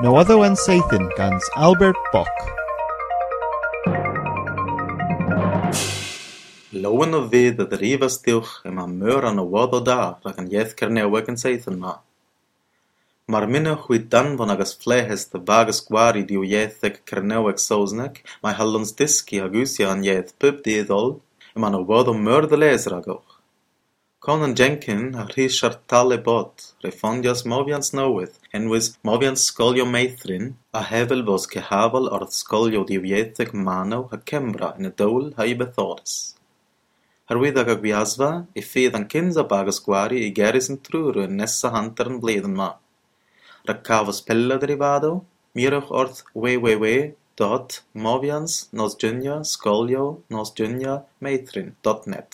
No Other One Saethin guns Albert Bock. Lowen o fydd y ddrifas diwch y mae myr yn y wodd o da rhag yn ieith cernewag yn seithyn ma. Mae'r mynd o danfon agos flehes dy bagas gwari diw ietheg cernewag sawsneg, mae halons disgi ag wysio yn ieith pyb diddol y mae'n o wodd o myr dy les rhag. Conan Jenkin Richard hí seartála bot refondios móvians nóid Movians scolio meithrin a hefel vos cehaval ar scolio divietig mano ha Cembra in a dól ha i bethoris. Harwyd ag ag biasfa i ffydd an cynsa bagas gwari i geris yn trwyr yn nesa hantar yn bledyn ma. Rhaid pella derivado, mirwch wrth www.movians-nosgynia-scolio-nosgynia-meithrin.net.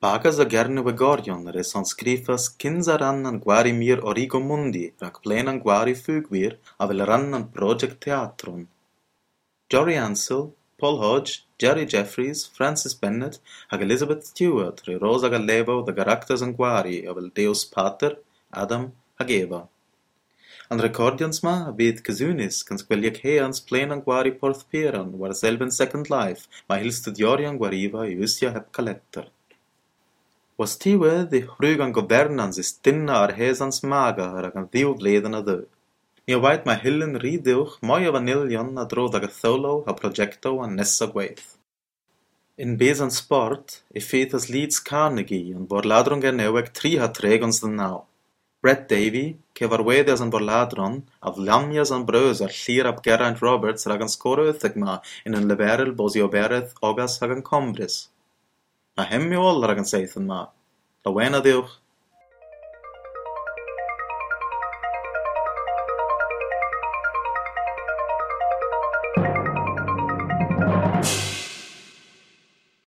Bakaz Agarni Vegoryon resonskrifas kinzarannan gwari mir origo mundi, rakplenan gwari fugvir, avelarannan project teatron. Jory Ansell, Paul Hodge, Jerry Jeffries, Francis Bennett, hag Elizabeth Stewart re Rosa Gallebo the Garaktas Anguari avel Deus Pater, Adam hag Eva. An recordians ma abid kazunis kans quelliac heans plenan guari porth peran war selben Second Life ma hil studiorian guariva iusia hep calettar. Wastiwedd i hrugan governans istinna ar hesans magar hag an ddiw bledhan a dhu. Ni await mae hilyn rhyddiwch moi o fanilion a drodd ag a tholo a projecto an nesa gweith. In bezan sport, e as Leeds Carnegie an borladron gerneweg tri ha tregons den naw. Brett Davy, cefarweddias an borladron, a vlamias an breus ar llir ab Geraint Roberts rag an scorwythag ma in an liberal bosi o obereth ogas hag an combris. ما والله راك نسيث النار. روينا ديوخ